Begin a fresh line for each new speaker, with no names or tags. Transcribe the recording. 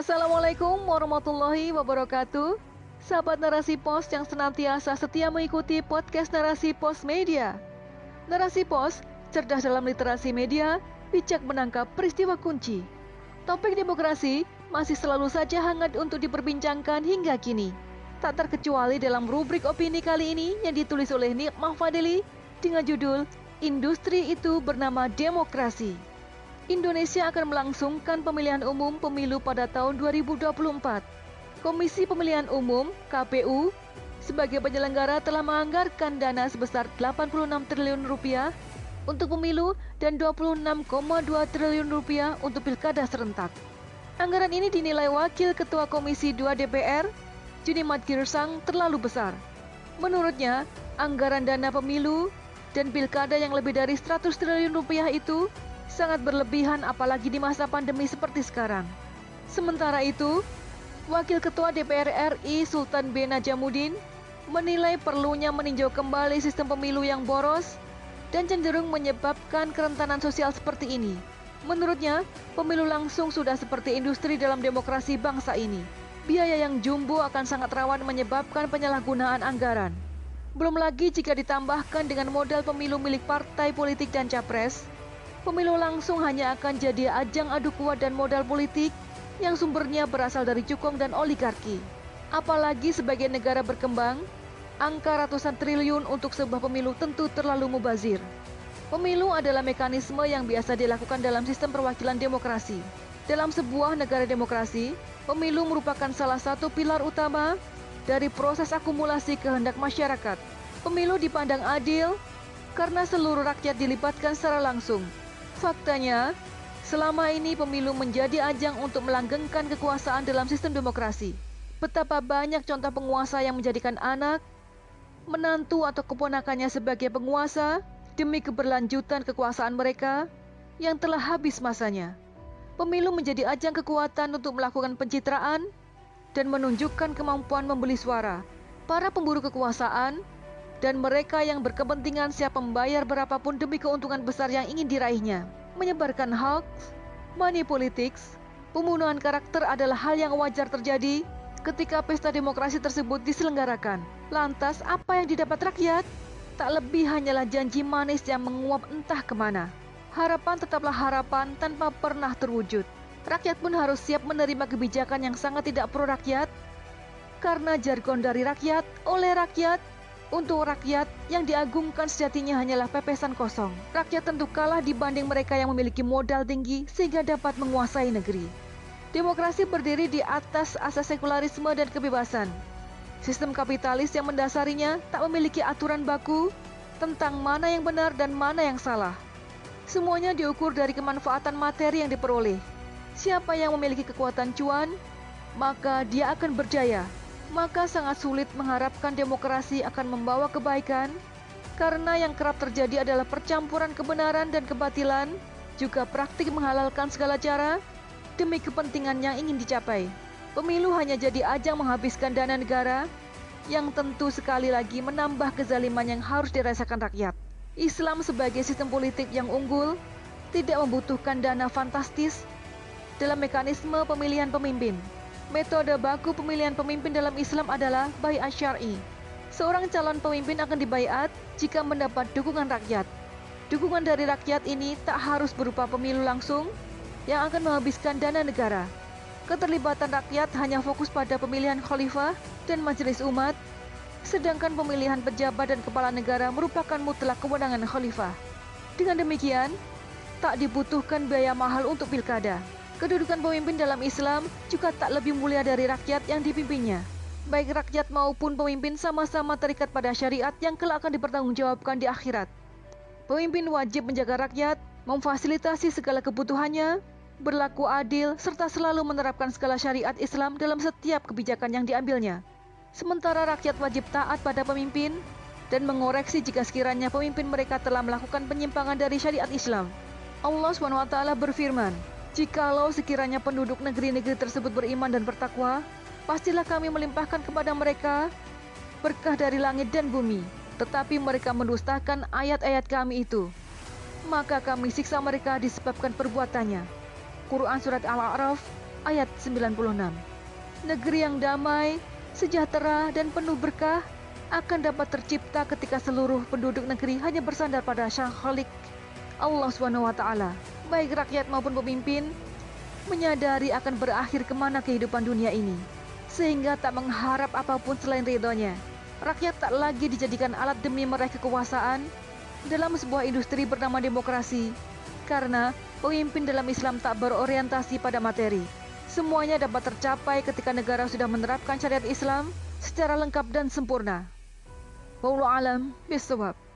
Assalamualaikum warahmatullahi wabarakatuh. Sahabat Narasi Pos yang senantiasa setia mengikuti podcast Narasi Pos Media. Narasi Pos, cerdas dalam literasi media, bijak menangkap peristiwa kunci. Topik demokrasi masih selalu saja hangat untuk diperbincangkan hingga kini. Tak terkecuali dalam rubrik opini kali ini yang ditulis oleh Nikmah Fadeli dengan judul Industri itu bernama demokrasi. Indonesia akan melangsungkan pemilihan umum pemilu pada tahun 2024. Komisi Pemilihan Umum (KPU) sebagai penyelenggara telah menganggarkan dana sebesar 86 triliun rupiah untuk pemilu dan 26,2 triliun rupiah untuk pilkada serentak. Anggaran ini dinilai Wakil Ketua Komisi 2 DPR, Junimat Girsang, terlalu besar. Menurutnya, anggaran dana pemilu dan pilkada yang lebih dari 100 triliun rupiah itu sangat berlebihan apalagi di masa pandemi seperti sekarang. Sementara itu, Wakil Ketua DPR RI Sultan B. Najamuddin menilai perlunya meninjau kembali sistem pemilu yang boros dan cenderung menyebabkan kerentanan sosial seperti ini. Menurutnya, pemilu langsung sudah seperti industri dalam demokrasi bangsa ini. Biaya yang jumbo akan sangat rawan menyebabkan penyalahgunaan anggaran. Belum lagi jika ditambahkan dengan modal pemilu milik partai politik dan capres, pemilu langsung hanya akan jadi ajang adu kuat dan modal politik yang sumbernya berasal dari cukong dan oligarki. Apalagi sebagai negara berkembang, angka ratusan triliun untuk sebuah pemilu tentu terlalu mubazir. Pemilu adalah mekanisme yang biasa dilakukan dalam sistem perwakilan demokrasi. Dalam sebuah negara demokrasi, pemilu merupakan salah satu pilar utama dari proses akumulasi kehendak masyarakat. Pemilu dipandang adil karena seluruh rakyat dilibatkan secara langsung, Faktanya, selama ini pemilu menjadi ajang untuk melanggengkan kekuasaan dalam sistem demokrasi. Betapa banyak contoh penguasa yang menjadikan anak, menantu atau keponakannya sebagai penguasa demi keberlanjutan kekuasaan mereka yang telah habis masanya. Pemilu menjadi ajang kekuatan untuk melakukan pencitraan dan menunjukkan kemampuan membeli suara. Para pemburu kekuasaan dan mereka yang berkepentingan siap membayar berapapun demi keuntungan besar yang ingin diraihnya. Menyebarkan hoax, money politics, pembunuhan karakter adalah hal yang wajar terjadi ketika pesta demokrasi tersebut diselenggarakan. Lantas, apa yang didapat rakyat? Tak lebih hanyalah janji manis yang menguap entah ke mana. Harapan tetaplah harapan tanpa pernah terwujud. Rakyat pun harus siap menerima kebijakan yang sangat tidak pro rakyat, karena jargon dari rakyat, oleh rakyat, untuk rakyat yang diagungkan sejatinya hanyalah pepesan kosong. Rakyat tentu kalah dibanding mereka yang memiliki modal tinggi sehingga dapat menguasai negeri. Demokrasi berdiri di atas asas sekularisme dan kebebasan. Sistem kapitalis yang mendasarinya tak memiliki aturan baku tentang mana yang benar dan mana yang salah. Semuanya diukur dari kemanfaatan materi yang diperoleh. Siapa yang memiliki kekuatan cuan, maka dia akan berjaya maka sangat sulit mengharapkan demokrasi akan membawa kebaikan karena yang kerap terjadi adalah percampuran kebenaran dan kebatilan, juga praktik menghalalkan segala cara demi kepentingan yang ingin dicapai. Pemilu hanya jadi ajang menghabiskan dana negara yang tentu sekali lagi menambah kezaliman yang harus dirasakan rakyat. Islam sebagai sistem politik yang unggul tidak membutuhkan dana fantastis dalam mekanisme pemilihan pemimpin. Metode baku pemilihan pemimpin dalam Islam adalah bayat syar'i. Seorang calon pemimpin akan dibayat jika mendapat dukungan rakyat. Dukungan dari rakyat ini tak harus berupa pemilu langsung yang akan menghabiskan dana negara. Keterlibatan rakyat hanya fokus pada pemilihan khalifah dan majelis umat, sedangkan pemilihan pejabat dan kepala negara merupakan mutlak kewenangan khalifah. Dengan demikian, tak dibutuhkan biaya mahal untuk pilkada. Kedudukan pemimpin dalam Islam juga tak lebih mulia dari rakyat yang dipimpinnya. Baik rakyat maupun pemimpin sama-sama terikat pada syariat yang kelak akan dipertanggungjawabkan di akhirat. Pemimpin wajib menjaga rakyat, memfasilitasi segala kebutuhannya, berlaku adil, serta selalu menerapkan segala syariat Islam dalam setiap kebijakan yang diambilnya. Sementara rakyat wajib taat pada pemimpin dan mengoreksi jika sekiranya pemimpin mereka telah melakukan penyimpangan dari syariat Islam. Allah SWT berfirman, Jikalau sekiranya penduduk negeri-negeri tersebut beriman dan bertakwa, pastilah kami melimpahkan kepada mereka berkah dari langit dan bumi. Tetapi mereka mendustakan ayat-ayat kami itu. Maka kami siksa mereka disebabkan perbuatannya. Quran Surat Al-A'raf ayat 96. Negeri yang damai, sejahtera, dan penuh berkah akan dapat tercipta ketika seluruh penduduk negeri hanya bersandar pada Sang Khalik Allah SWT. Baik rakyat maupun pemimpin menyadari akan berakhir ke mana kehidupan dunia ini, sehingga tak mengharap apa pun selain ridhonya. Rakyat tak lagi dijadikan alat demi meraih kekuasaan dalam sebuah industri bernama demokrasi, karena pemimpin dalam Islam tak berorientasi pada materi. Semuanya dapat tercapai ketika negara sudah menerapkan syariat Islam secara lengkap dan sempurna. Wallahu alam bisawab.